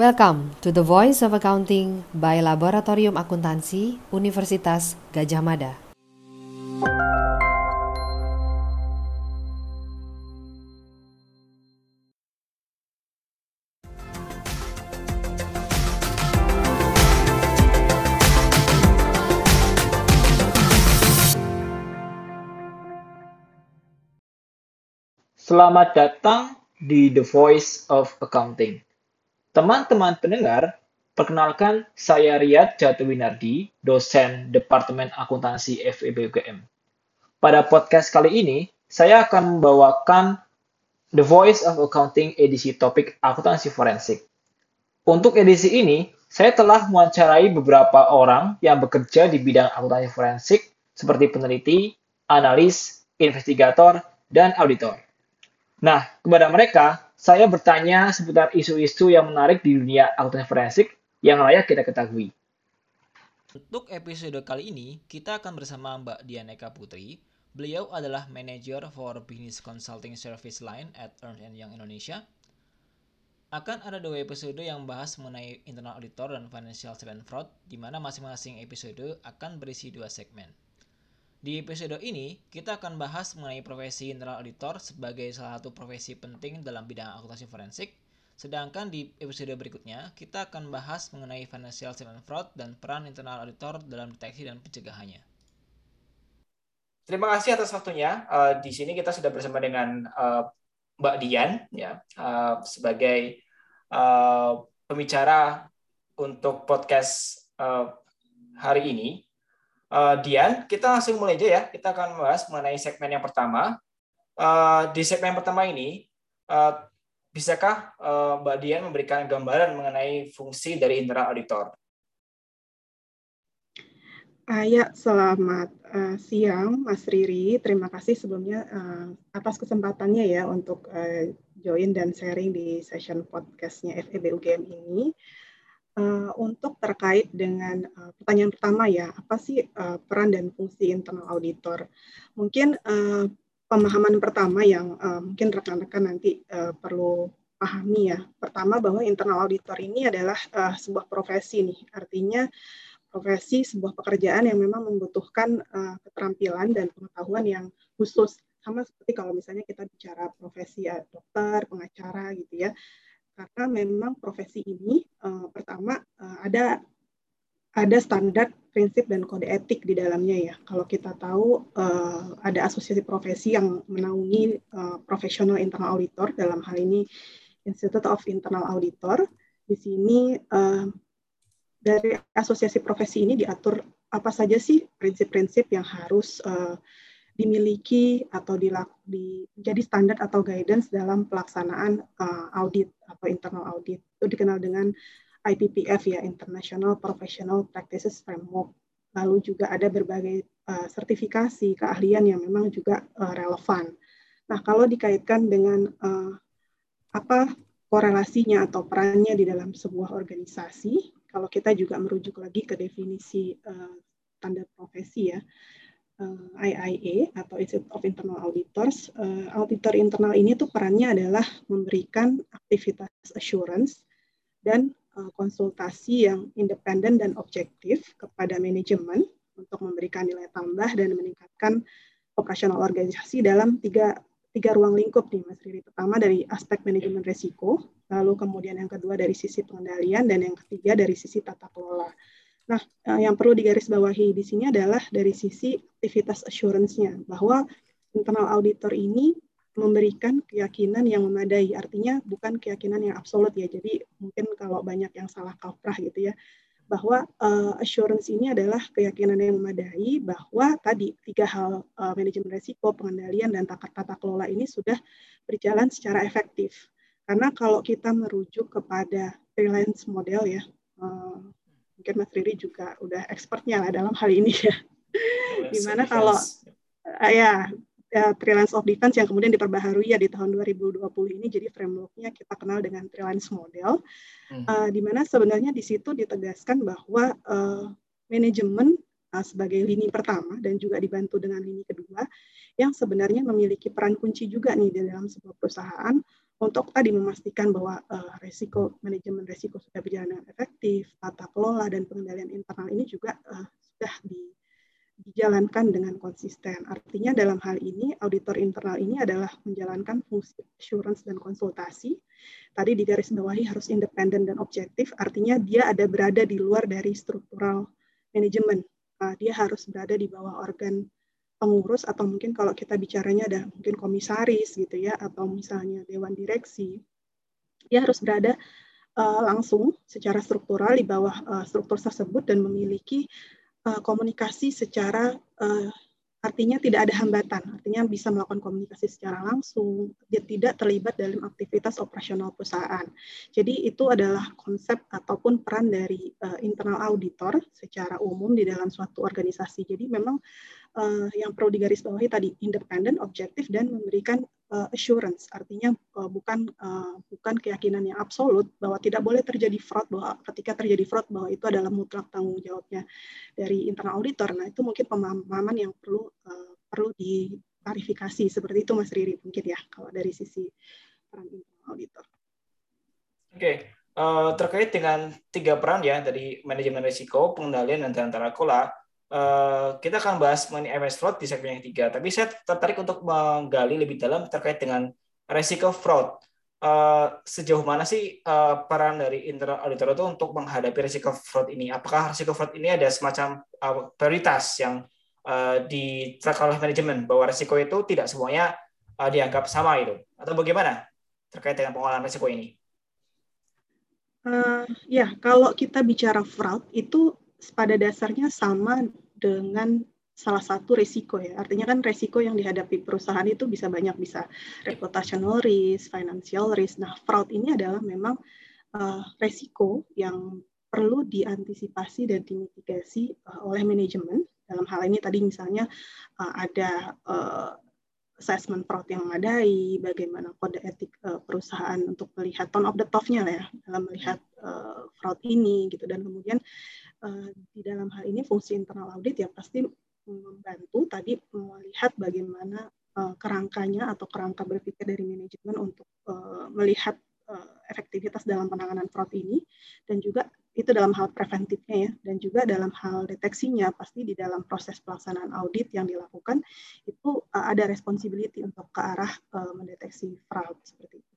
Welcome to the Voice of Accounting by Laboratorium Akuntansi Universitas Gajah Mada. Selamat datang di The Voice of Accounting. Teman-teman pendengar, perkenalkan saya Riyad Jatuwinardi, dosen Departemen Akuntansi FEB UGM. Pada podcast kali ini, saya akan membawakan The Voice of Accounting edisi topik akuntansi forensik. Untuk edisi ini, saya telah mewawancarai beberapa orang yang bekerja di bidang akuntansi forensik seperti peneliti, analis, investigator, dan auditor. Nah, kepada mereka, saya bertanya seputar isu-isu yang menarik di dunia akuntansi forensik yang layak kita ketahui. Untuk episode kali ini, kita akan bersama Mbak Dianeka Putri. Beliau adalah Manager for Business Consulting Service Line at Ernst Young Indonesia. Akan ada dua episode yang membahas mengenai internal auditor dan financial statement fraud, di mana masing-masing episode akan berisi dua segmen. Di episode ini, kita akan bahas mengenai profesi internal auditor sebagai salah satu profesi penting dalam bidang akuntansi forensik. Sedangkan di episode berikutnya, kita akan bahas mengenai financial statement fraud dan peran internal auditor dalam deteksi dan pencegahannya. Terima kasih atas waktunya. Uh, di sini kita sudah bersama dengan uh, Mbak Dian, ya, uh, sebagai uh, pembicara untuk podcast uh, hari ini. Uh, Dian, kita langsung mulai aja ya. Kita akan membahas mengenai segmen yang pertama. Uh, di segmen pertama ini, uh, bisakah uh, Mbak Dian memberikan gambaran mengenai fungsi dari internal auditor? Uh, ya, selamat uh, siang Mas Riri. Terima kasih sebelumnya uh, atas kesempatannya ya untuk uh, join dan sharing di session podcastnya FEB UGM ini. Untuk terkait dengan uh, pertanyaan pertama ya, apa sih uh, peran dan fungsi internal auditor? Mungkin uh, pemahaman pertama yang uh, mungkin rekan-rekan nanti uh, perlu pahami ya. Pertama bahwa internal auditor ini adalah uh, sebuah profesi nih, artinya profesi sebuah pekerjaan yang memang membutuhkan uh, keterampilan dan pengetahuan yang khusus sama seperti kalau misalnya kita bicara profesi dokter, pengacara gitu ya karena memang profesi ini uh, pertama uh, ada ada standar prinsip dan kode etik di dalamnya ya. Kalau kita tahu uh, ada asosiasi profesi yang menaungi uh, profesional internal auditor dalam hal ini Institute of Internal Auditor. Di sini uh, dari asosiasi profesi ini diatur apa saja sih prinsip-prinsip yang harus uh, dimiliki atau di, jadi standar atau guidance dalam pelaksanaan uh, audit atau internal audit. Itu dikenal dengan IPPF ya, International Professional Practices Framework. Lalu juga ada berbagai uh, sertifikasi keahlian yang memang juga uh, relevan. Nah, kalau dikaitkan dengan uh, apa korelasinya atau perannya di dalam sebuah organisasi, kalau kita juga merujuk lagi ke definisi uh, standar profesi ya, IIA atau Institute of Internal Auditors, uh, auditor internal ini tuh perannya adalah memberikan aktivitas assurance dan uh, konsultasi yang independen dan objektif kepada manajemen untuk memberikan nilai tambah dan meningkatkan operasional organisasi dalam tiga tiga ruang lingkup nih Mas Riri. Pertama dari aspek manajemen resiko, lalu kemudian yang kedua dari sisi pengendalian dan yang ketiga dari sisi tata kelola. Nah, eh, yang perlu digarisbawahi di sini adalah dari sisi aktivitas assurance-nya, bahwa internal auditor ini memberikan keyakinan yang memadai, artinya bukan keyakinan yang absolut ya. Jadi mungkin kalau banyak yang salah kaprah gitu ya, bahwa uh, assurance ini adalah keyakinan yang memadai bahwa tadi tiga hal uh, manajemen resiko, pengendalian dan tata, tata kelola ini sudah berjalan secara efektif. Karena kalau kita merujuk kepada freelance model ya, uh, mungkin Mas Riri juga udah expertnya lah dalam hal ini ya. Di mana kalau uh, ya, ya freelance of defense yang kemudian diperbaharui ya di tahun 2020 ini jadi frameworknya kita kenal dengan freelance model hmm. uh, di mana sebenarnya di situ ditegaskan bahwa uh, manajemen uh, sebagai lini pertama dan juga dibantu dengan lini kedua yang sebenarnya memiliki peran kunci juga nih di dalam sebuah perusahaan untuk tadi memastikan bahwa uh, resiko manajemen resiko sudah berjalan dengan efektif, tata kelola dan pengendalian internal ini juga uh, sudah di, dijalankan dengan konsisten. Artinya dalam hal ini auditor internal ini adalah menjalankan fungsi assurance dan konsultasi. Tadi di garis bawahi harus independen dan objektif, artinya dia ada berada di luar dari struktural manajemen. Uh, dia harus berada di bawah organ pengurus atau mungkin kalau kita bicaranya ada mungkin komisaris gitu ya atau misalnya dewan direksi dia harus berada uh, langsung secara struktural di bawah uh, struktur tersebut dan memiliki uh, komunikasi secara uh, artinya tidak ada hambatan, artinya bisa melakukan komunikasi secara langsung, dia tidak terlibat dalam aktivitas operasional perusahaan. Jadi itu adalah konsep ataupun peran dari uh, internal auditor secara umum di dalam suatu organisasi. Jadi memang uh, yang perlu digarisbawahi tadi independen, objektif dan memberikan assurance, artinya uh, bukan uh, bukan keyakinan yang absolut bahwa tidak boleh terjadi fraud bahwa ketika terjadi fraud bahwa itu adalah mutlak tanggung jawabnya dari internal auditor. Nah itu mungkin pemahaman yang perlu perlu diklarifikasi seperti itu Mas Riri mungkin ya kalau dari sisi peran internal auditor. Oke, okay. uh, terkait dengan tiga peran ya dari manajemen risiko, pengendalian dan kelola Uh, kita akan bahas mengenai MS fraud di segmen yang ketiga. Tapi saya tertarik untuk menggali lebih dalam terkait dengan resiko fraud. Uh, sejauh mana sih uh, peran dari internal auditor itu untuk menghadapi resiko fraud ini? Apakah resiko fraud ini ada semacam uh, prioritas yang uh, diterapkan oleh manajemen bahwa resiko itu tidak semuanya uh, dianggap sama itu? Atau bagaimana terkait dengan pengolahan resiko ini? Uh, ya, kalau kita bicara fraud itu pada dasarnya sama dengan salah satu risiko ya. Artinya kan risiko yang dihadapi perusahaan itu bisa banyak, bisa reputational risk, financial risk. Nah, fraud ini adalah memang uh, risiko yang perlu diantisipasi dan dimitigasi uh, oleh manajemen. Dalam hal ini tadi misalnya uh, ada uh, assessment fraud yang memadai, bagaimana kode etik uh, perusahaan untuk melihat tone of the top-nya ya dalam melihat uh, fraud ini gitu dan kemudian di dalam hal ini fungsi internal audit ya pasti membantu tadi melihat bagaimana uh, kerangkanya atau kerangka berpikir dari manajemen untuk uh, melihat efektivitas dalam penanganan fraud ini dan juga itu dalam hal preventifnya ya dan juga dalam hal deteksinya pasti di dalam proses pelaksanaan audit yang dilakukan itu ada responsibility untuk ke arah mendeteksi fraud seperti itu.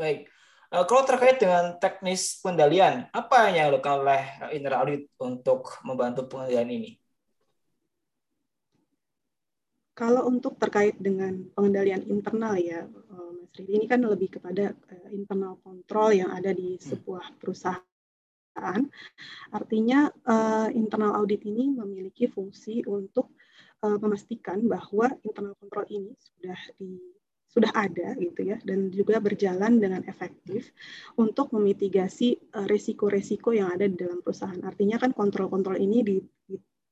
Baik. Uh, kalau terkait dengan teknis pengendalian, apa yang dilakukan oleh internal audit untuk membantu pengendalian ini? Kalau untuk terkait dengan pengendalian internal ya, Mas Ridi, ini kan lebih kepada internal kontrol yang ada di hmm. sebuah perusahaan. Artinya internal audit ini memiliki fungsi untuk memastikan bahwa internal kontrol ini sudah di sudah ada gitu ya dan juga berjalan dengan efektif untuk memitigasi resiko-resiko yang ada di dalam perusahaan. Artinya kan kontrol-kontrol ini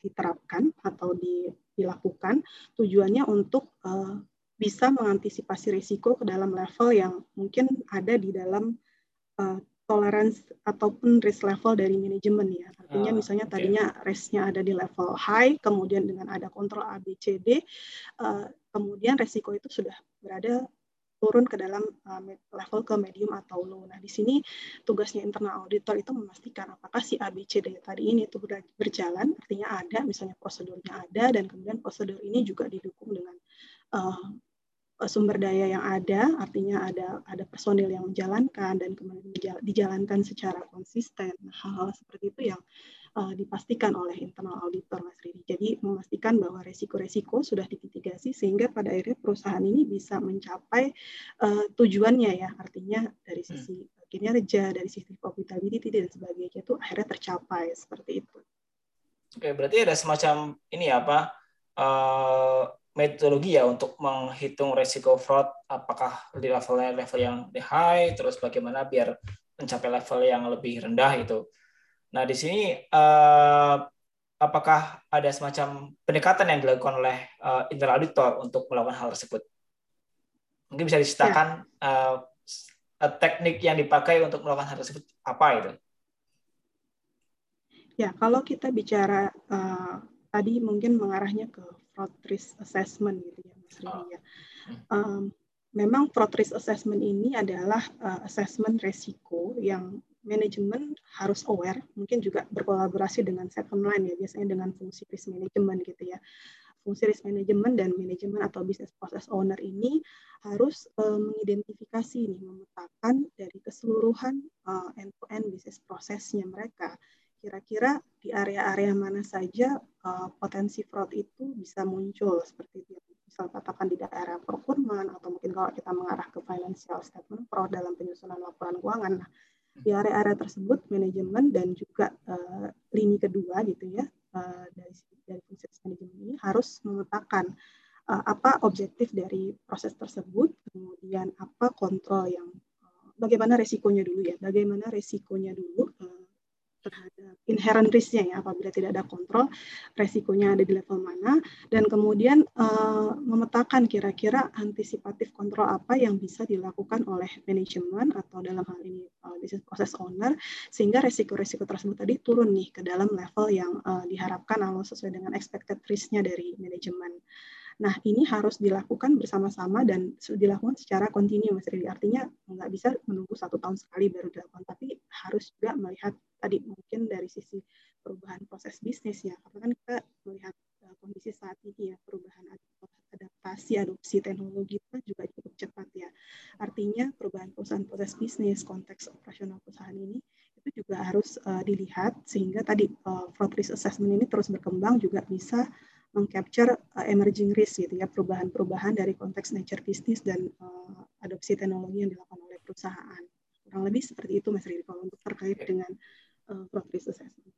diterapkan atau di dilakukan tujuannya untuk uh, bisa mengantisipasi risiko ke dalam level yang mungkin ada di dalam uh, tolerance ataupun risk level dari manajemen ya. Artinya oh, misalnya tadinya risknya ada di level high, kemudian dengan ada kontrol ABCD, uh, kemudian risiko itu sudah berada turun ke dalam uh, level ke medium atau low. Nah, di sini tugasnya internal auditor itu memastikan apakah si ABCD tadi ini itu berjalan, artinya ada, misalnya prosedurnya ada, dan kemudian prosedur ini juga didukung dengan uh, sumber daya yang ada, artinya ada ada personil yang menjalankan dan kemudian dijalankan secara konsisten. Nah, hal-hal seperti itu yang uh, dipastikan oleh internal auditor Mas Ridi. Jadi memastikan bahwa resiko-resiko sudah dimitigasi sehingga pada akhirnya perusahaan ini bisa mencapai uh, tujuannya ya, artinya dari hmm. sisi kinerja, dari sisi profitability dan sebagainya itu akhirnya tercapai seperti itu. Oke, berarti ada semacam ini ya apa uh, metodologi ya untuk menghitung resiko fraud apakah di levelnya level yang high terus bagaimana biar mencapai level yang lebih rendah itu Nah, di sini uh, apakah ada semacam pendekatan yang dilakukan oleh uh, internal auditor untuk melakukan hal tersebut? Mungkin bisa diceritakan ya. uh, teknik yang dipakai untuk melakukan hal tersebut apa itu? Ya, kalau kita bicara uh, tadi mungkin mengarahnya ke fraud risk assessment gitu ya, Mas Rini ya. Um, memang fraud risk assessment ini adalah uh, assessment resiko yang manajemen harus aware, mungkin juga berkolaborasi dengan second line ya, biasanya dengan fungsi risk management gitu ya. Fungsi risk management dan manajemen atau business process owner ini harus uh, mengidentifikasi nih, memetakan dari keseluruhan uh, end-to-end business prosesnya mereka. Kira-kira di area-area mana saja uh, potensi fraud itu bisa muncul seperti itu. Misal katakan di daerah procurement atau mungkin kalau kita mengarah ke financial statement fraud dalam penyusunan laporan keuangan. Nah, di area-area tersebut manajemen dan juga uh, lini kedua gitu ya uh, dari dari fungsi manajemen ini harus memetakan uh, apa objektif dari proses tersebut kemudian apa kontrol yang uh, bagaimana resikonya dulu ya bagaimana resikonya dulu uh, terhadap inherent risk-nya ya apabila tidak ada kontrol resikonya ada di level mana dan kemudian uh, memetakan kira-kira antisipatif kontrol apa yang bisa dilakukan oleh manajemen atau dalam hal ini uh, business process owner sehingga resiko-resiko tersebut tadi turun nih ke dalam level yang uh, diharapkan atau sesuai dengan expected risk-nya dari manajemen. Nah, ini harus dilakukan bersama-sama dan dilakukan secara kontinu, Mas Rili. Artinya nggak bisa menunggu satu tahun sekali baru dilakukan, tapi harus juga melihat tadi mungkin dari sisi perubahan proses bisnis ya. Karena kan kita melihat uh, kondisi saat ini ya, perubahan adaptasi, adopsi teknologi itu kan juga cukup cepat ya. Artinya perubahan perusahaan proses bisnis, konteks operasional perusahaan ini itu juga harus uh, dilihat sehingga tadi uh, fraud risk assessment ini terus berkembang juga bisa mengcapture uh, emerging risk gitu ya perubahan-perubahan dari konteks nature bisnis dan uh, adopsi teknologi yang dilakukan oleh perusahaan kurang lebih seperti itu Mas Riri kalau untuk terkait okay. dengan uh, fraud risk assessment.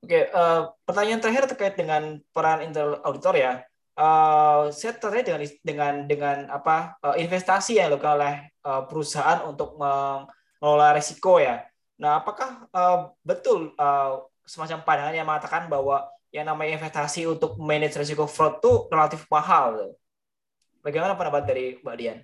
Oke, okay, uh, pertanyaan terakhir terkait dengan peran internal auditor ya. Uh, saya terkait dengan dengan dengan apa uh, investasi yang dilakukan oleh uh, perusahaan untuk mengelola risiko ya. Nah, apakah uh, betul uh, semacam pandangan yang mengatakan bahwa yang namanya investasi untuk manage risiko fraud itu relatif mahal. Bagaimana pendapat dari Mbak Dian?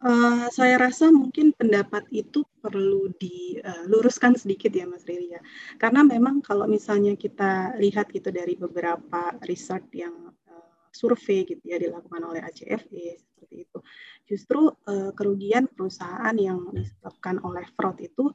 Uh, saya rasa mungkin pendapat itu perlu diluruskan sedikit ya Mas Riri ya. Karena memang kalau misalnya kita lihat gitu dari beberapa riset yang uh, survei gitu ya dilakukan oleh ACFE seperti itu. Justru uh, kerugian perusahaan yang disebabkan oleh fraud itu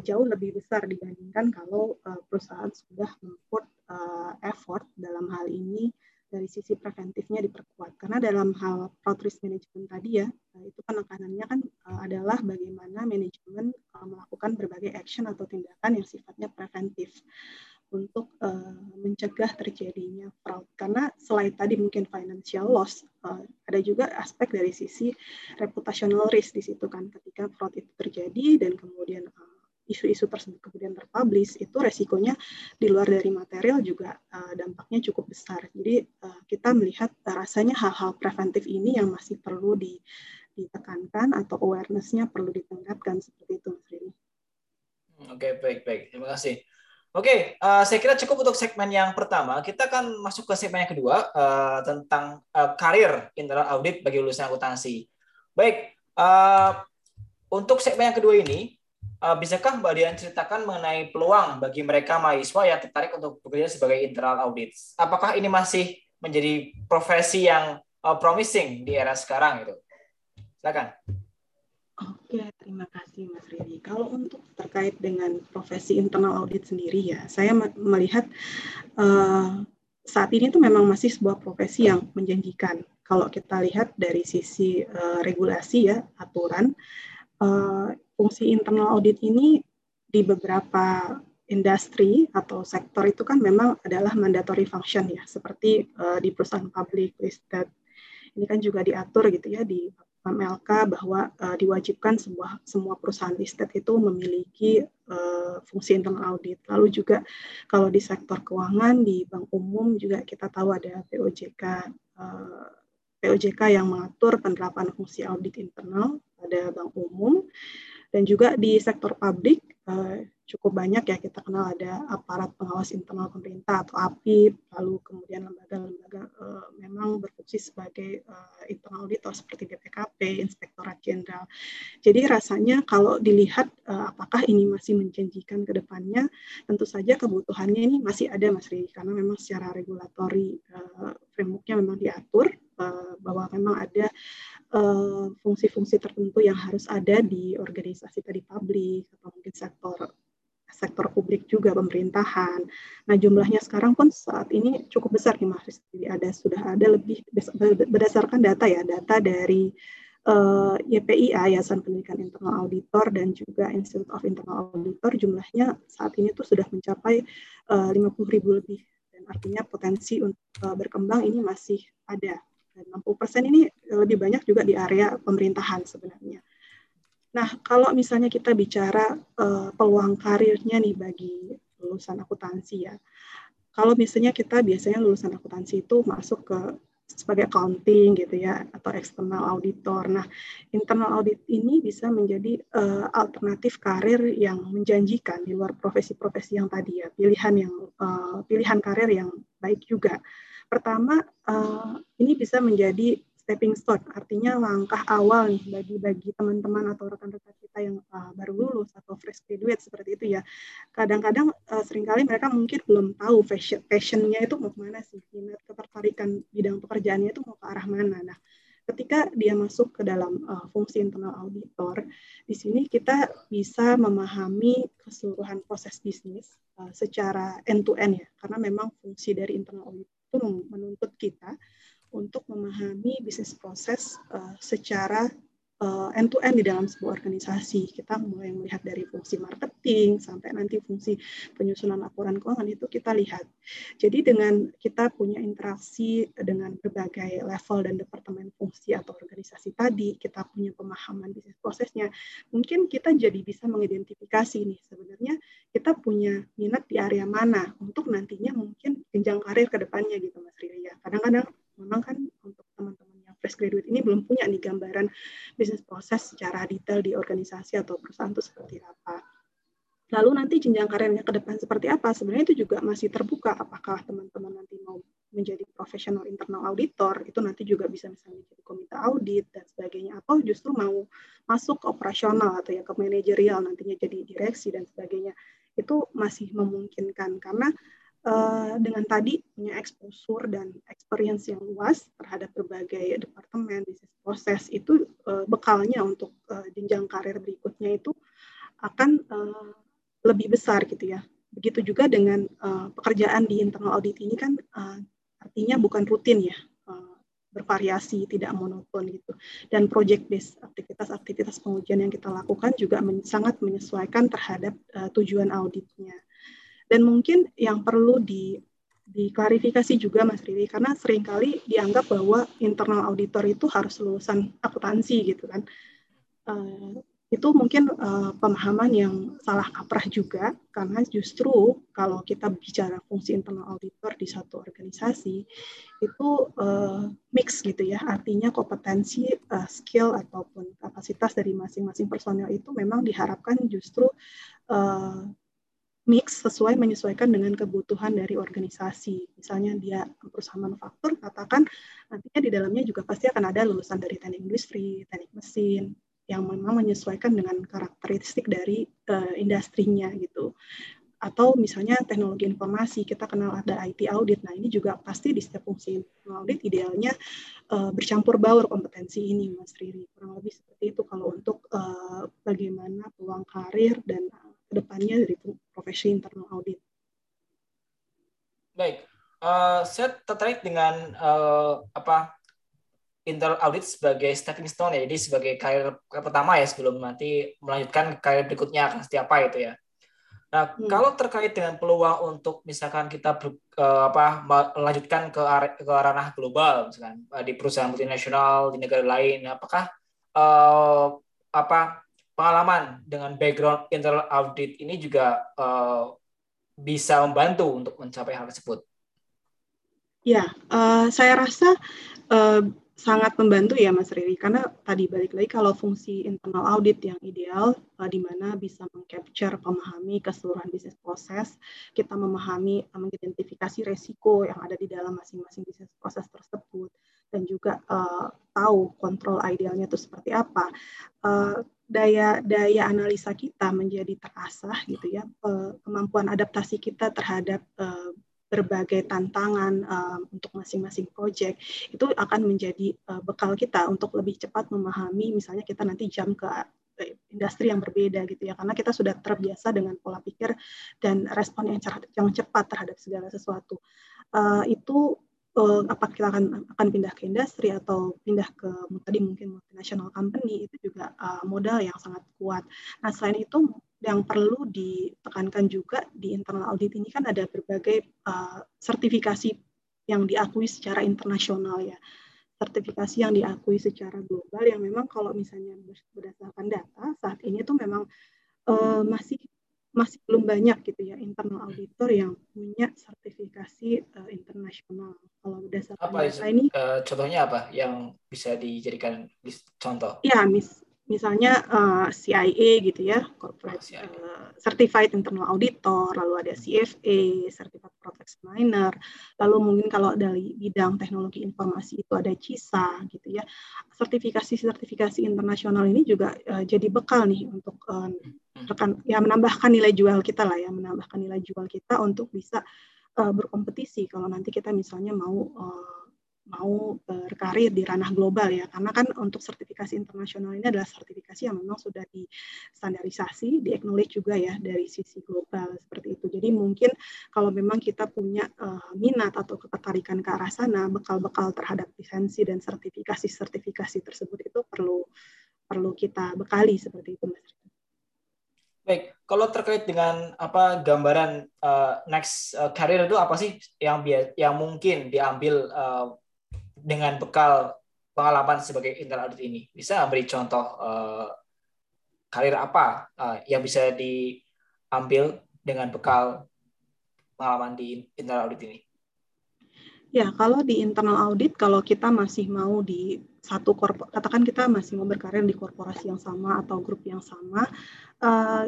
jauh lebih besar dibandingkan kalau uh, perusahaan sudah membuat uh, effort dalam hal ini dari sisi preventifnya diperkuat. Karena dalam hal fraud risk management tadi ya, itu penekanannya kan uh, adalah bagaimana manajemen uh, melakukan berbagai action atau tindakan yang sifatnya preventif untuk uh, mencegah terjadinya fraud. Karena selain tadi mungkin financial loss, uh, ada juga aspek dari sisi reputational risk di situ kan, ketika fraud itu terjadi dan kemudian uh, isu-isu tersebut kemudian terpublish itu resikonya di luar dari material juga uh, dampaknya cukup besar. Jadi uh, kita melihat uh, rasanya hal-hal preventif ini yang masih perlu di, ditekankan atau awareness-nya perlu ditingkatkan seperti itu, Mas Rini. Oke, okay, baik, baik. Terima kasih. Oke, okay, uh, saya kira cukup untuk segmen yang pertama. Kita akan masuk ke segmen yang kedua uh, tentang uh, karir internal audit bagi lulusan akuntansi. Baik, uh, untuk segmen yang kedua ini, bisakah Mbak Dian ceritakan mengenai peluang bagi mereka mahasiswa yang tertarik untuk bekerja sebagai internal audit? Apakah ini masih menjadi profesi yang uh, promising di era sekarang itu? Silakan. Oke, terima kasih Mas Riri. Kalau untuk terkait dengan profesi internal audit sendiri ya, saya melihat uh, saat ini itu memang masih sebuah profesi yang menjanjikan. Kalau kita lihat dari sisi uh, regulasi ya, aturan, uh, fungsi internal audit ini di beberapa industri atau sektor itu kan memang adalah mandatory function ya, seperti uh, di perusahaan public listed. Ini kan juga diatur gitu ya di MLK bahwa uh, diwajibkan sebuah semua perusahaan listed itu memiliki uh, fungsi internal audit. Lalu juga kalau di sektor keuangan di bank umum juga kita tahu ada POJK uh, POJK yang mengatur penerapan fungsi audit internal pada bank umum dan juga di sektor publik eh, cukup banyak ya kita kenal ada aparat pengawas internal pemerintah atau API, lalu kemudian lembaga-lembaga uh, memang berfungsi sebagai uh, internal auditor seperti BPKP, Inspektorat Jenderal. Jadi rasanya kalau dilihat apakah ini masih menjanjikan ke depannya, tentu saja kebutuhannya ini masih ada Mas Riri, karena memang secara regulatori uh, frameworknya memang diatur uh, bahwa memang ada fungsi-fungsi uh, tertentu yang harus ada di organisasi tadi publik atau mungkin sektor sektor publik juga pemerintahan. Nah jumlahnya sekarang pun saat ini cukup besar nih Mas. Jadi ada sudah ada lebih berdasarkan data ya data dari uh, eh, YPIA Yayasan Pendidikan Internal Auditor dan juga Institute of Internal Auditor jumlahnya saat ini tuh sudah mencapai eh, uh, 50 ribu lebih dan artinya potensi untuk uh, berkembang ini masih ada dan 60% ini lebih banyak juga di area pemerintahan sebenarnya. Nah, kalau misalnya kita bicara uh, peluang karirnya nih bagi lulusan akuntansi ya. Kalau misalnya kita biasanya lulusan akuntansi itu masuk ke sebagai accounting gitu ya atau external auditor. Nah, internal audit ini bisa menjadi uh, alternatif karir yang menjanjikan di luar profesi-profesi yang tadi ya, pilihan yang uh, pilihan karir yang baik juga. Pertama, uh, ini bisa menjadi stepping stone, artinya langkah awal nih bagi bagi teman-teman atau rekan-rekan kita yang uh, baru lulus atau fresh graduate seperti itu ya. Kadang-kadang uh, sering kali mereka mungkin belum tahu fashion passionnya itu mau ke mana sih, minat ketertarikan bidang pekerjaannya itu mau ke arah mana. Nah, ketika dia masuk ke dalam uh, fungsi internal auditor, di sini kita bisa memahami keseluruhan proses bisnis uh, secara end to end ya, karena memang fungsi dari internal audit itu menuntut kita untuk memahami bisnis proses uh, secara end to end di dalam sebuah organisasi. Kita mulai melihat dari fungsi marketing sampai nanti fungsi penyusunan laporan keuangan itu kita lihat. Jadi dengan kita punya interaksi dengan berbagai level dan departemen fungsi atau organisasi tadi, kita punya pemahaman bisnis prosesnya, mungkin kita jadi bisa mengidentifikasi nih sebenarnya kita punya minat di area mana untuk nantinya mungkin jenjang karir ke depannya gitu Mas Riri ya. Kadang-kadang memang kan untuk teman-teman fresh graduate ini belum punya nih gambaran bisnis proses secara detail di organisasi atau perusahaan itu seperti apa. Lalu nanti jenjang karirnya ke depan seperti apa? Sebenarnya itu juga masih terbuka. Apakah teman-teman nanti mau menjadi profesional internal auditor, itu nanti juga bisa misalnya jadi komite audit dan sebagainya. Atau justru mau masuk ke operasional atau ya ke manajerial, nantinya jadi direksi dan sebagainya. Itu masih memungkinkan karena uh, dengan tadi punya exposure dan experience yang luas terhadap berbagai departemen bisnis proses itu uh, bekalnya untuk uh, jenjang karir berikutnya itu akan uh, lebih besar gitu ya. Begitu juga dengan uh, pekerjaan di internal audit ini kan uh, artinya bukan rutin ya, uh, bervariasi, tidak monoton gitu. Dan project based aktivitas-aktivitas pengujian yang kita lakukan juga men sangat menyesuaikan terhadap uh, tujuan auditnya. Dan mungkin yang perlu di diklarifikasi juga Mas Riri karena sering kali dianggap bahwa internal auditor itu harus lulusan akuntansi gitu kan. Uh, itu mungkin uh, pemahaman yang salah kaprah juga karena justru kalau kita bicara fungsi internal auditor di satu organisasi itu uh, mix gitu ya artinya kompetensi uh, skill ataupun kapasitas dari masing-masing personel itu memang diharapkan justru uh, mix sesuai menyesuaikan dengan kebutuhan dari organisasi. Misalnya dia perusahaan manufaktur, katakan nantinya di dalamnya juga pasti akan ada lulusan dari teknik industri, teknik mesin, yang memang menyesuaikan dengan karakteristik dari uh, industrinya gitu. Atau misalnya teknologi informasi, kita kenal ada IT audit. Nah ini juga pasti di setiap fungsi audit idealnya uh, bercampur baur kompetensi ini, Mas Riri. Kurang lebih seperti itu kalau untuk uh, bagaimana peluang karir dan ke depannya dari profesi internal audit. Baik, uh, saya tertarik dengan uh, apa internal audit sebagai stepping stone ya, jadi sebagai karir pertama ya sebelum nanti melanjutkan karir berikutnya akan seperti apa itu ya. Nah, hmm. kalau terkait dengan peluang untuk misalkan kita ber, uh, apa melanjutkan ke are, ke ranah global misalkan di perusahaan multinasional di negara lain, apakah uh, apa pengalaman dengan background internal audit ini juga uh, bisa membantu untuk mencapai hal tersebut? Ya, uh, saya rasa uh, sangat membantu ya Mas Riri. Karena tadi balik lagi kalau fungsi internal audit yang ideal uh, di mana bisa mengcapture pemahami keseluruhan bisnis proses kita memahami uh, mengidentifikasi resiko yang ada di dalam masing-masing bisnis proses tersebut dan juga uh, tahu kontrol idealnya itu seperti apa. Uh, daya daya analisa kita menjadi terasah gitu ya. Uh, kemampuan adaptasi kita terhadap uh, berbagai tantangan uh, untuk masing-masing project itu akan menjadi uh, bekal kita untuk lebih cepat memahami misalnya kita nanti jam ke industri yang berbeda gitu ya karena kita sudah terbiasa dengan pola pikir dan respon yang yang cepat terhadap segala sesuatu uh, itu uh, apa kita akan akan pindah ke industri atau pindah ke tadi mungkin multinational company itu juga uh, modal yang sangat kuat. Nah selain itu yang perlu ditekankan juga di internal audit ini kan ada berbagai uh, sertifikasi yang diakui secara internasional ya sertifikasi yang diakui secara global yang memang kalau misalnya berdasarkan data saat ini itu memang uh, masih masih belum banyak gitu ya internal auditor yang punya sertifikasi uh, internasional. Kalau berdasarkan apa data ini, uh, contohnya apa yang bisa dijadikan contoh? Ya, mis misalnya uh, CIA gitu ya, corporate uh, certified internal auditor, lalu ada CFA, certified project miner, lalu mungkin kalau dari bidang teknologi informasi itu ada CISA gitu ya. Sertifikasi-sertifikasi internasional ini juga uh, jadi bekal nih untuk uh, rekan ya menambahkan nilai jual kita lah ya, menambahkan nilai jual kita untuk bisa uh, berkompetisi. Kalau nanti kita misalnya mau uh, mau berkarir di ranah global ya karena kan untuk sertifikasi internasional ini adalah sertifikasi yang memang sudah distandarisasi, di acknowledge juga ya dari sisi global seperti itu. Jadi mungkin kalau memang kita punya uh, minat atau ketertarikan ke arah sana, bekal-bekal terhadap lisensi dan sertifikasi-sertifikasi tersebut itu perlu perlu kita bekali seperti itu Mas. Baik, kalau terkait dengan apa gambaran uh, next uh, career itu apa sih yang yang mungkin diambil uh, dengan bekal pengalaman sebagai internal audit ini? Bisa beri contoh uh, karir apa uh, yang bisa diambil dengan bekal pengalaman di internal audit ini? Ya, kalau di internal audit, kalau kita masih mau di satu korporasi, katakan kita masih mau berkarir di korporasi yang sama atau grup yang sama, uh,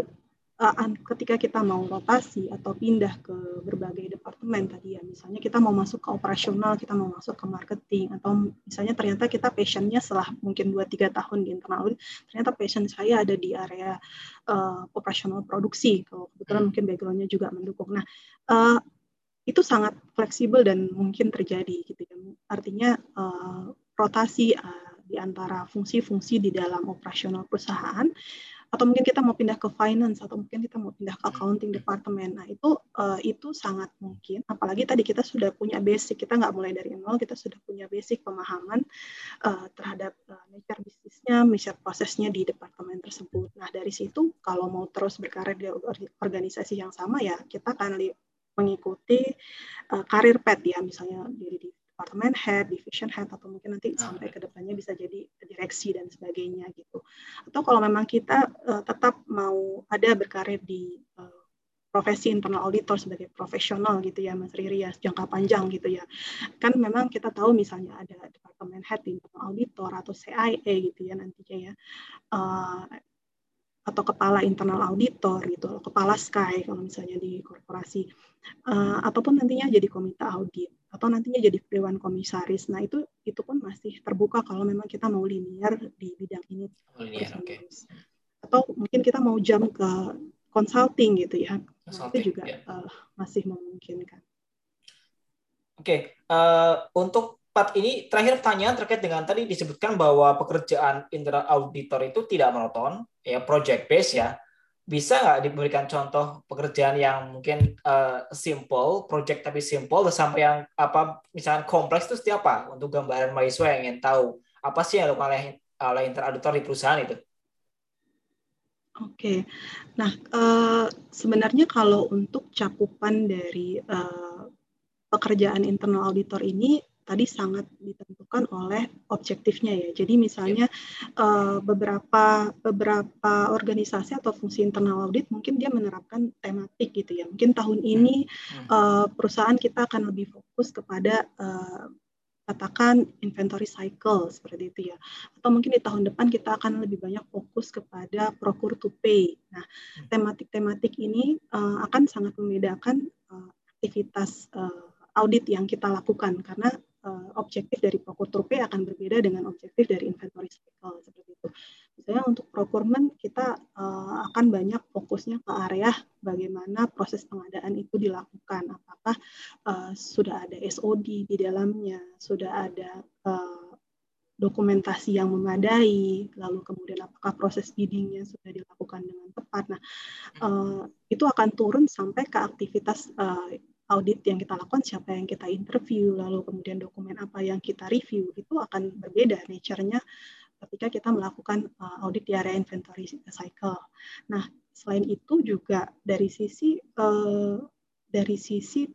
ketika kita mau rotasi atau pindah ke berbagai departemen tadi ya, misalnya kita mau masuk ke operasional, kita mau masuk ke marketing, atau misalnya ternyata kita passionnya setelah mungkin 2-3 tahun di internal audit, ternyata passion saya ada di area uh, operasional produksi, kalau kebetulan hmm. mungkin backgroundnya juga mendukung. Nah, uh, itu sangat fleksibel dan mungkin terjadi gitu ya. Artinya uh, rotasi uh, di antara fungsi-fungsi di dalam operasional perusahaan atau mungkin kita mau pindah ke finance atau mungkin kita mau pindah ke hmm. accounting department. Nah itu uh, itu sangat mungkin. Apalagi tadi kita sudah punya basic, kita nggak mulai dari nol, kita sudah punya basic pemahaman uh, terhadap uh, nature bisnisnya, nature prosesnya di departemen tersebut. Nah dari situ kalau mau terus berkarir di organisasi yang sama ya kita akan mengikuti uh, karir pet ya misalnya di departemen head, division head, atau mungkin nanti ah, sampai ke depannya bisa jadi direksi dan sebagainya gitu. Atau kalau memang kita uh, tetap mau ada berkarir di uh, profesi internal auditor sebagai profesional gitu ya Mas Riri ya jangka panjang gitu ya. Kan memang kita tahu misalnya ada departemen head di internal auditor atau CIA gitu ya nantinya ya uh, atau kepala internal auditor gitu kepala Sky kalau misalnya di korporasi. Uh, ataupun nantinya jadi komite audit atau nantinya jadi dewan komisaris. Nah itu itu pun masih terbuka kalau memang kita mau linear di bidang ini. Oh, linear, okay. Atau mungkin kita mau jam ke consulting gitu ya. Consulting, itu juga yeah. Ya. uh, masih memungkinkan. Oke, okay. uh, eh, untuk part ini terakhir pertanyaan terkait dengan tadi disebutkan bahwa pekerjaan internal auditor itu tidak monoton, ya project based ya bisa nggak diberikan contoh pekerjaan yang mungkin uh, simple, project tapi simple, sampai yang apa misalnya kompleks itu seperti apa untuk gambaran mahasiswa yang ingin tahu apa sih yang oleh oleh interauditor di perusahaan itu? Oke, nah uh, sebenarnya kalau untuk cakupan dari uh, pekerjaan internal auditor ini tadi sangat ditentukan oleh objektifnya ya. Jadi misalnya uh, beberapa beberapa organisasi atau fungsi internal audit mungkin dia menerapkan tematik gitu ya. Mungkin tahun ini uh, perusahaan kita akan lebih fokus kepada uh, katakan inventory cycle seperti itu ya. Atau mungkin di tahun depan kita akan lebih banyak fokus kepada procure to pay. Nah, hmm. tematik-tematik ini uh, akan sangat membedakan uh, aktivitas uh, audit yang kita lakukan karena objektif dari pokok trupe akan berbeda dengan objektif dari inventory cycle seperti itu. Misalnya untuk procurement kita uh, akan banyak fokusnya ke area bagaimana proses pengadaan itu dilakukan. Apakah uh, sudah ada SOD di dalamnya, sudah ada uh, dokumentasi yang memadai, lalu kemudian apakah proses biddingnya sudah dilakukan dengan tepat. Nah, uh, itu akan turun sampai ke aktivitas uh, audit yang kita lakukan, siapa yang kita interview, lalu kemudian dokumen apa yang kita review, itu akan berbeda nature-nya ketika kita melakukan uh, audit di area inventory cycle. Nah, selain itu juga dari sisi uh, dari sisi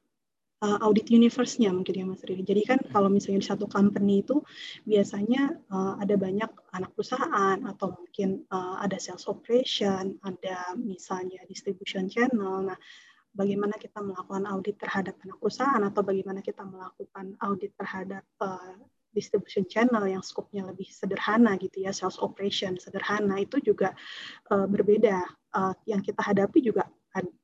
uh, audit universe-nya mungkin ya Mas Riri. Jadi kan hmm. kalau misalnya di satu company itu biasanya uh, ada banyak anak perusahaan atau mungkin uh, ada sales operation, ada misalnya distribution channel. Nah, bagaimana kita melakukan audit terhadap anak perusahaan atau bagaimana kita melakukan audit terhadap uh, distribution channel yang skopnya lebih sederhana gitu ya, sales operation sederhana itu juga uh, berbeda. Uh, yang kita hadapi juga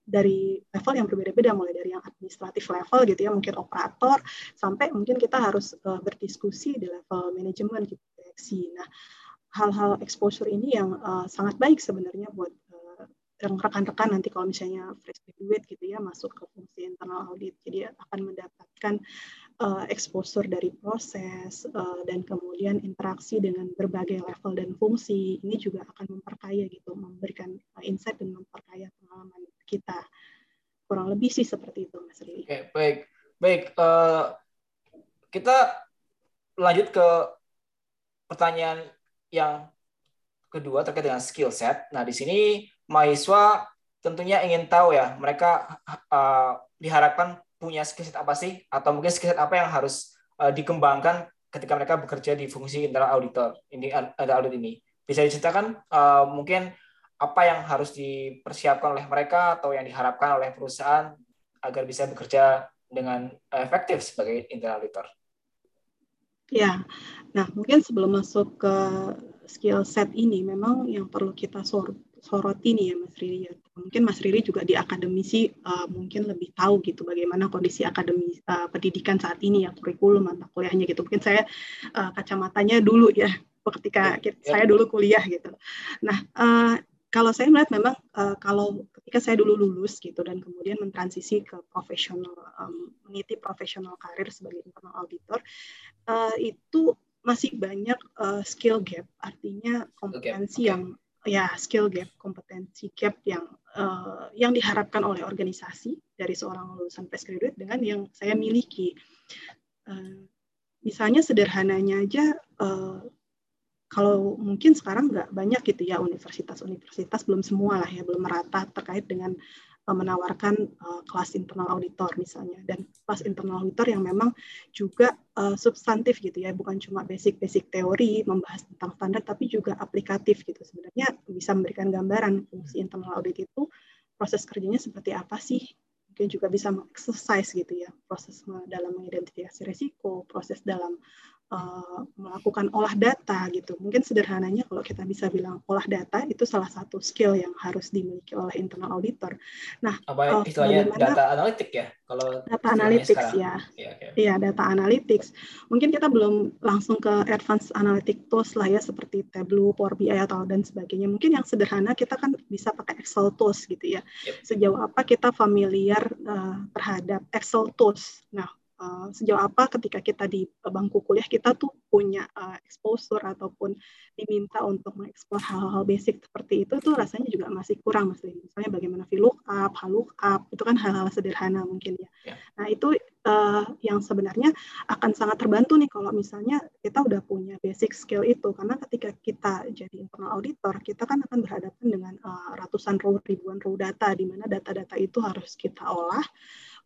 dari level yang berbeda-beda mulai dari yang administratif level gitu ya mungkin operator sampai mungkin kita harus uh, berdiskusi di level manajemen gitu direksi. Nah hal-hal exposure ini yang uh, sangat baik sebenarnya buat rekan-rekan nanti kalau misalnya fresh graduate gitu ya masuk ke fungsi internal audit jadi akan mendapatkan uh, exposure dari proses uh, dan kemudian interaksi dengan berbagai level dan fungsi ini juga akan memperkaya gitu memberikan uh, insight dan memperkaya pengalaman kita kurang lebih sih seperti itu Mas Riri. Oke baik baik uh, kita lanjut ke pertanyaan yang kedua terkait dengan skill set. Nah di sini mahasiswa tentunya ingin tahu ya mereka uh, diharapkan punya skill set apa sih atau mungkin skill set apa yang harus uh, dikembangkan ketika mereka bekerja di fungsi internal auditor ini ada audit ini bisa diceritakan uh, mungkin apa yang harus dipersiapkan oleh mereka atau yang diharapkan oleh perusahaan agar bisa bekerja dengan efektif sebagai internal auditor. Ya, nah mungkin sebelum masuk ke skill set ini, memang yang perlu kita sor soroti nih ya Mas Riri ya. Mungkin Mas Riri juga di akademisi uh, mungkin lebih tahu gitu bagaimana kondisi akademi uh, pendidikan saat ini ya kurikulum mata kuliahnya gitu. Mungkin saya uh, kacamatanya dulu ya ketika ya, ya. saya dulu kuliah gitu. Nah, uh, kalau saya melihat memang uh, kalau ketika saya dulu lulus gitu dan kemudian mentransisi ke profesional um, meniti profesional karir sebagai internal auditor uh, itu masih banyak uh, skill gap artinya kompetensi okay. Okay. yang ya skill gap, kompetensi gap yang uh, yang diharapkan oleh organisasi dari seorang lulusan fresh graduate dengan yang saya miliki. Uh, misalnya sederhananya aja, uh, kalau mungkin sekarang nggak banyak gitu ya universitas-universitas belum semua lah ya belum merata terkait dengan menawarkan uh, kelas internal auditor misalnya. Dan kelas internal auditor yang memang juga uh, substantif gitu ya. Bukan cuma basic-basic teori membahas tentang standar tapi juga aplikatif gitu. Sebenarnya bisa memberikan gambaran fungsi internal audit itu proses kerjanya seperti apa sih? Mungkin juga bisa mengexercise gitu ya. Proses dalam mengidentifikasi risiko proses dalam uh, melakukan olah data gitu. Mungkin sederhananya kalau kita bisa bilang olah data itu salah satu skill yang harus dimiliki oleh internal auditor. Nah, apa uh, istilahnya data analitik ya? Kalau data analytics ya. Iya, okay. ya, data analytics. Mungkin kita belum langsung ke advanced analytic tools lah ya seperti Tableau, Power BI atau dan sebagainya. Mungkin yang sederhana kita kan bisa pakai Excel tools gitu ya. Yep. Sejauh apa kita familiar uh, terhadap Excel tools. Nah, uh, sejauh apa ketika kita di bangku kuliah kita tuh punya uh, exposure ataupun diminta untuk mengeksplor hal-hal basic seperti itu tuh rasanya juga masih kurang mas Misalnya bagaimana VLOOKUP, HLOOKUP, itu kan hal-hal sederhana mungkin ya. Yeah. Nah itu uh, yang sebenarnya akan sangat terbantu nih kalau misalnya kita udah punya basic skill itu karena ketika kita jadi internal auditor kita kan akan berhadapan dengan uh, ratusan row ribuan row data di mana data-data itu harus kita olah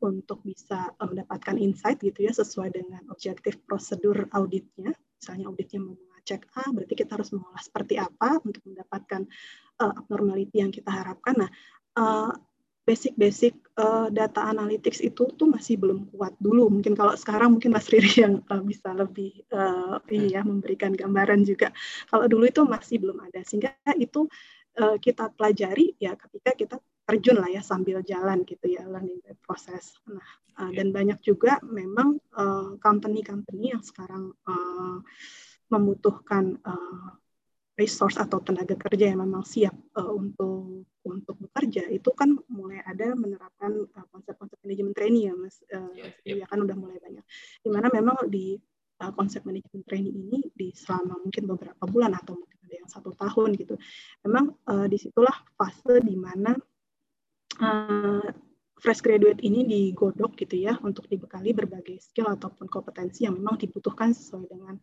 untuk bisa uh, mendapatkan insight gitu ya sesuai dengan objektif prosedur auditnya. Misalnya auditnya mau mengecek A, berarti kita harus mengolah seperti apa untuk mendapatkan uh, abnormality yang kita harapkan. Nah, uh, basic-basic uh, data analytics itu tuh masih belum kuat dulu. Mungkin kalau sekarang mungkin Mas Riri yang uh, bisa lebih uh, ini ya memberikan gambaran juga. Kalau dulu itu masih belum ada. Sehingga itu uh, kita pelajari ya ketika kita terjun lah ya sambil jalan gitu ya learning by process. Nah, uh, dan banyak juga memang company-company uh, yang sekarang uh, membutuhkan uh, resource atau tenaga kerja yang memang siap uh, untuk untuk bekerja itu kan mulai ada menerapkan konsep-konsep uh, manajemen training ya mas uh, yeah, yeah. ya kan udah mulai banyak di mana memang di uh, konsep manajemen training ini di selama mungkin beberapa bulan atau yang satu tahun gitu memang uh, di situlah fase di mana uh, fresh graduate ini digodok gitu ya untuk dibekali berbagai skill ataupun kompetensi yang memang dibutuhkan sesuai dengan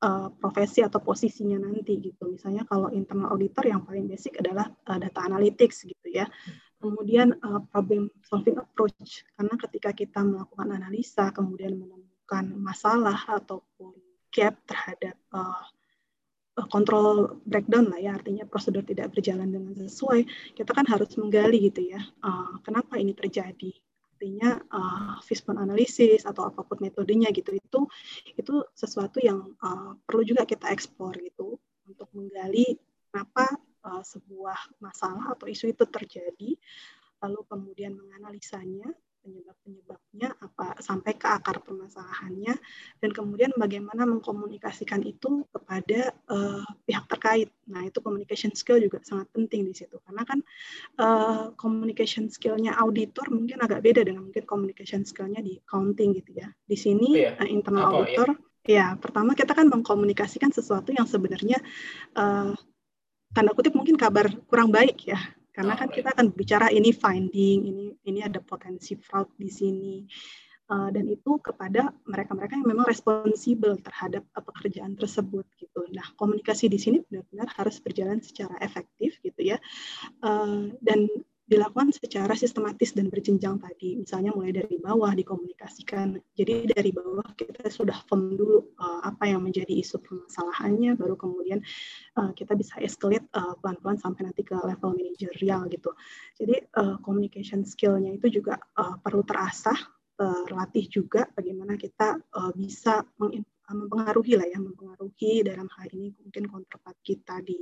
uh, profesi atau posisinya nanti gitu. Misalnya kalau internal auditor yang paling basic adalah uh, data analytics gitu ya. Kemudian uh, problem solving approach karena ketika kita melakukan analisa kemudian menemukan masalah ataupun gap terhadap uh, kontrol breakdown lah ya artinya prosedur tidak berjalan dengan sesuai kita kan harus menggali gitu ya uh, kenapa ini terjadi. Artinya uh, fishbone analysis atau apa pun metodenya gitu itu itu sesuatu yang uh, perlu juga kita eksplor gitu untuk menggali kenapa uh, sebuah masalah atau isu itu terjadi lalu kemudian menganalisanya penyebab-penyebabnya apa sampai ke akar permasalahannya dan kemudian bagaimana mengkomunikasikan itu kepada uh, pihak terkait. Nah itu communication skill juga sangat penting di situ karena kan uh, communication skillnya auditor mungkin agak beda dengan mungkin communication skillnya di accounting gitu ya. Di sini oh, iya. uh, internal apa, auditor ya? ya pertama kita kan mengkomunikasikan sesuatu yang sebenarnya uh, tanda kutip mungkin kabar kurang baik ya karena kan kita akan bicara ini finding, ini ini ada potensi fraud di sini. Uh, dan itu kepada mereka-mereka yang memang responsibel terhadap uh, pekerjaan tersebut gitu. Nah, komunikasi di sini benar-benar harus berjalan secara efektif gitu ya. Uh, dan dilakukan secara sistematis dan berjenjang tadi. Misalnya mulai dari bawah dikomunikasikan. Jadi dari bawah kita sudah firm dulu uh, apa yang menjadi isu permasalahannya, baru kemudian uh, kita bisa escalate uh, pelan-pelan sampai nanti ke level manajerial gitu. Jadi uh, communication skill-nya itu juga uh, perlu terasah, terlatih juga bagaimana kita uh, bisa mempengaruhi lah ya, mempengaruhi dalam hal ini mungkin counterpart kita di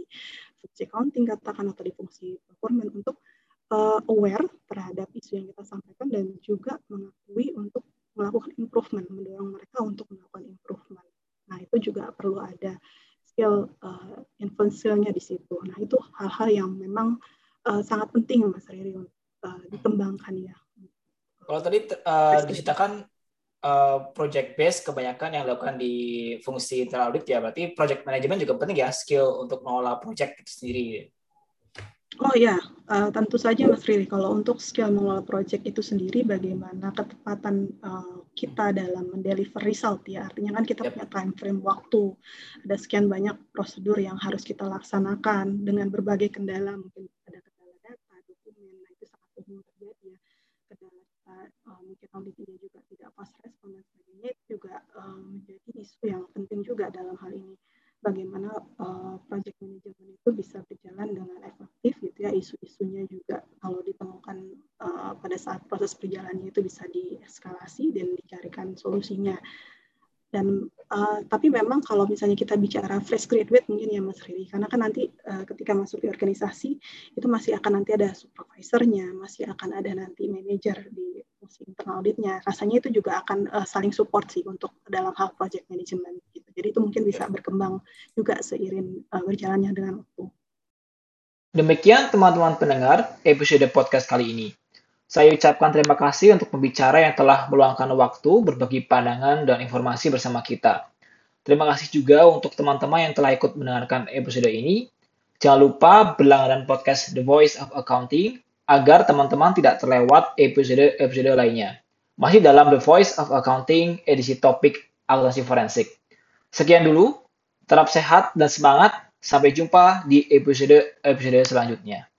fungsi accounting katakan atau di fungsi procurement untuk uh, aware terhadap isu yang kita sampaikan dan juga mengakui untuk melakukan improvement, mendorong mereka untuk melakukan improvement. Nah, itu juga perlu ada skill uh, influence-nya di situ. Nah, itu hal-hal yang memang uh, sangat penting Mas Riri untuk uh, dikembangkan ya. Kalau tadi uh, diceritakan uh, project base kebanyakan yang dilakukan di fungsi internal audit ya, berarti project management juga penting ya, skill untuk mengelola project itu sendiri. Oh ya, uh, tentu saja Mas Riri. Kalau untuk skill mengelola project itu sendiri, bagaimana ketepatan uh, kita dalam mendeliver result ya. Artinya kan kita yep. punya time frame waktu. Ada sekian banyak prosedur yang harus kita laksanakan dengan berbagai kendala. Mungkin ada kendala data, dokumen, nah itu sangat umum terjadi ya. Kendala kita uh, mungkin auditnya juga tidak fast respon dan sebagainya itu juga uh, menjadi isu yang penting juga dalam hal ini bagaimana uh, project management itu bisa berjalan dengan ya isu-isunya juga. Kalau ditemukan uh, pada saat proses perjalanannya itu bisa dieskalasi dan dicarikan solusinya. Dan uh, tapi memang kalau misalnya kita bicara fresh graduate mungkin ya Mas Riri karena kan nanti uh, ketika masuk di organisasi itu masih akan nanti ada supervisornya masih akan ada nanti manajer di fungsi internal auditnya rasanya itu juga akan uh, saling support sih untuk dalam hal project management gitu. Jadi itu mungkin bisa berkembang juga seiring uh, berjalannya dengan waktu. Demikian teman-teman pendengar episode podcast kali ini. Saya ucapkan terima kasih untuk pembicara yang telah meluangkan waktu berbagi pandangan dan informasi bersama kita. Terima kasih juga untuk teman-teman yang telah ikut mendengarkan episode ini. Jangan lupa berlangganan podcast The Voice of Accounting agar teman-teman tidak terlewat episode-episode lainnya. Masih dalam The Voice of Accounting edisi topik akuntansi forensik. Sekian dulu, tetap sehat dan semangat. Sampai jumpa di episode-episode selanjutnya.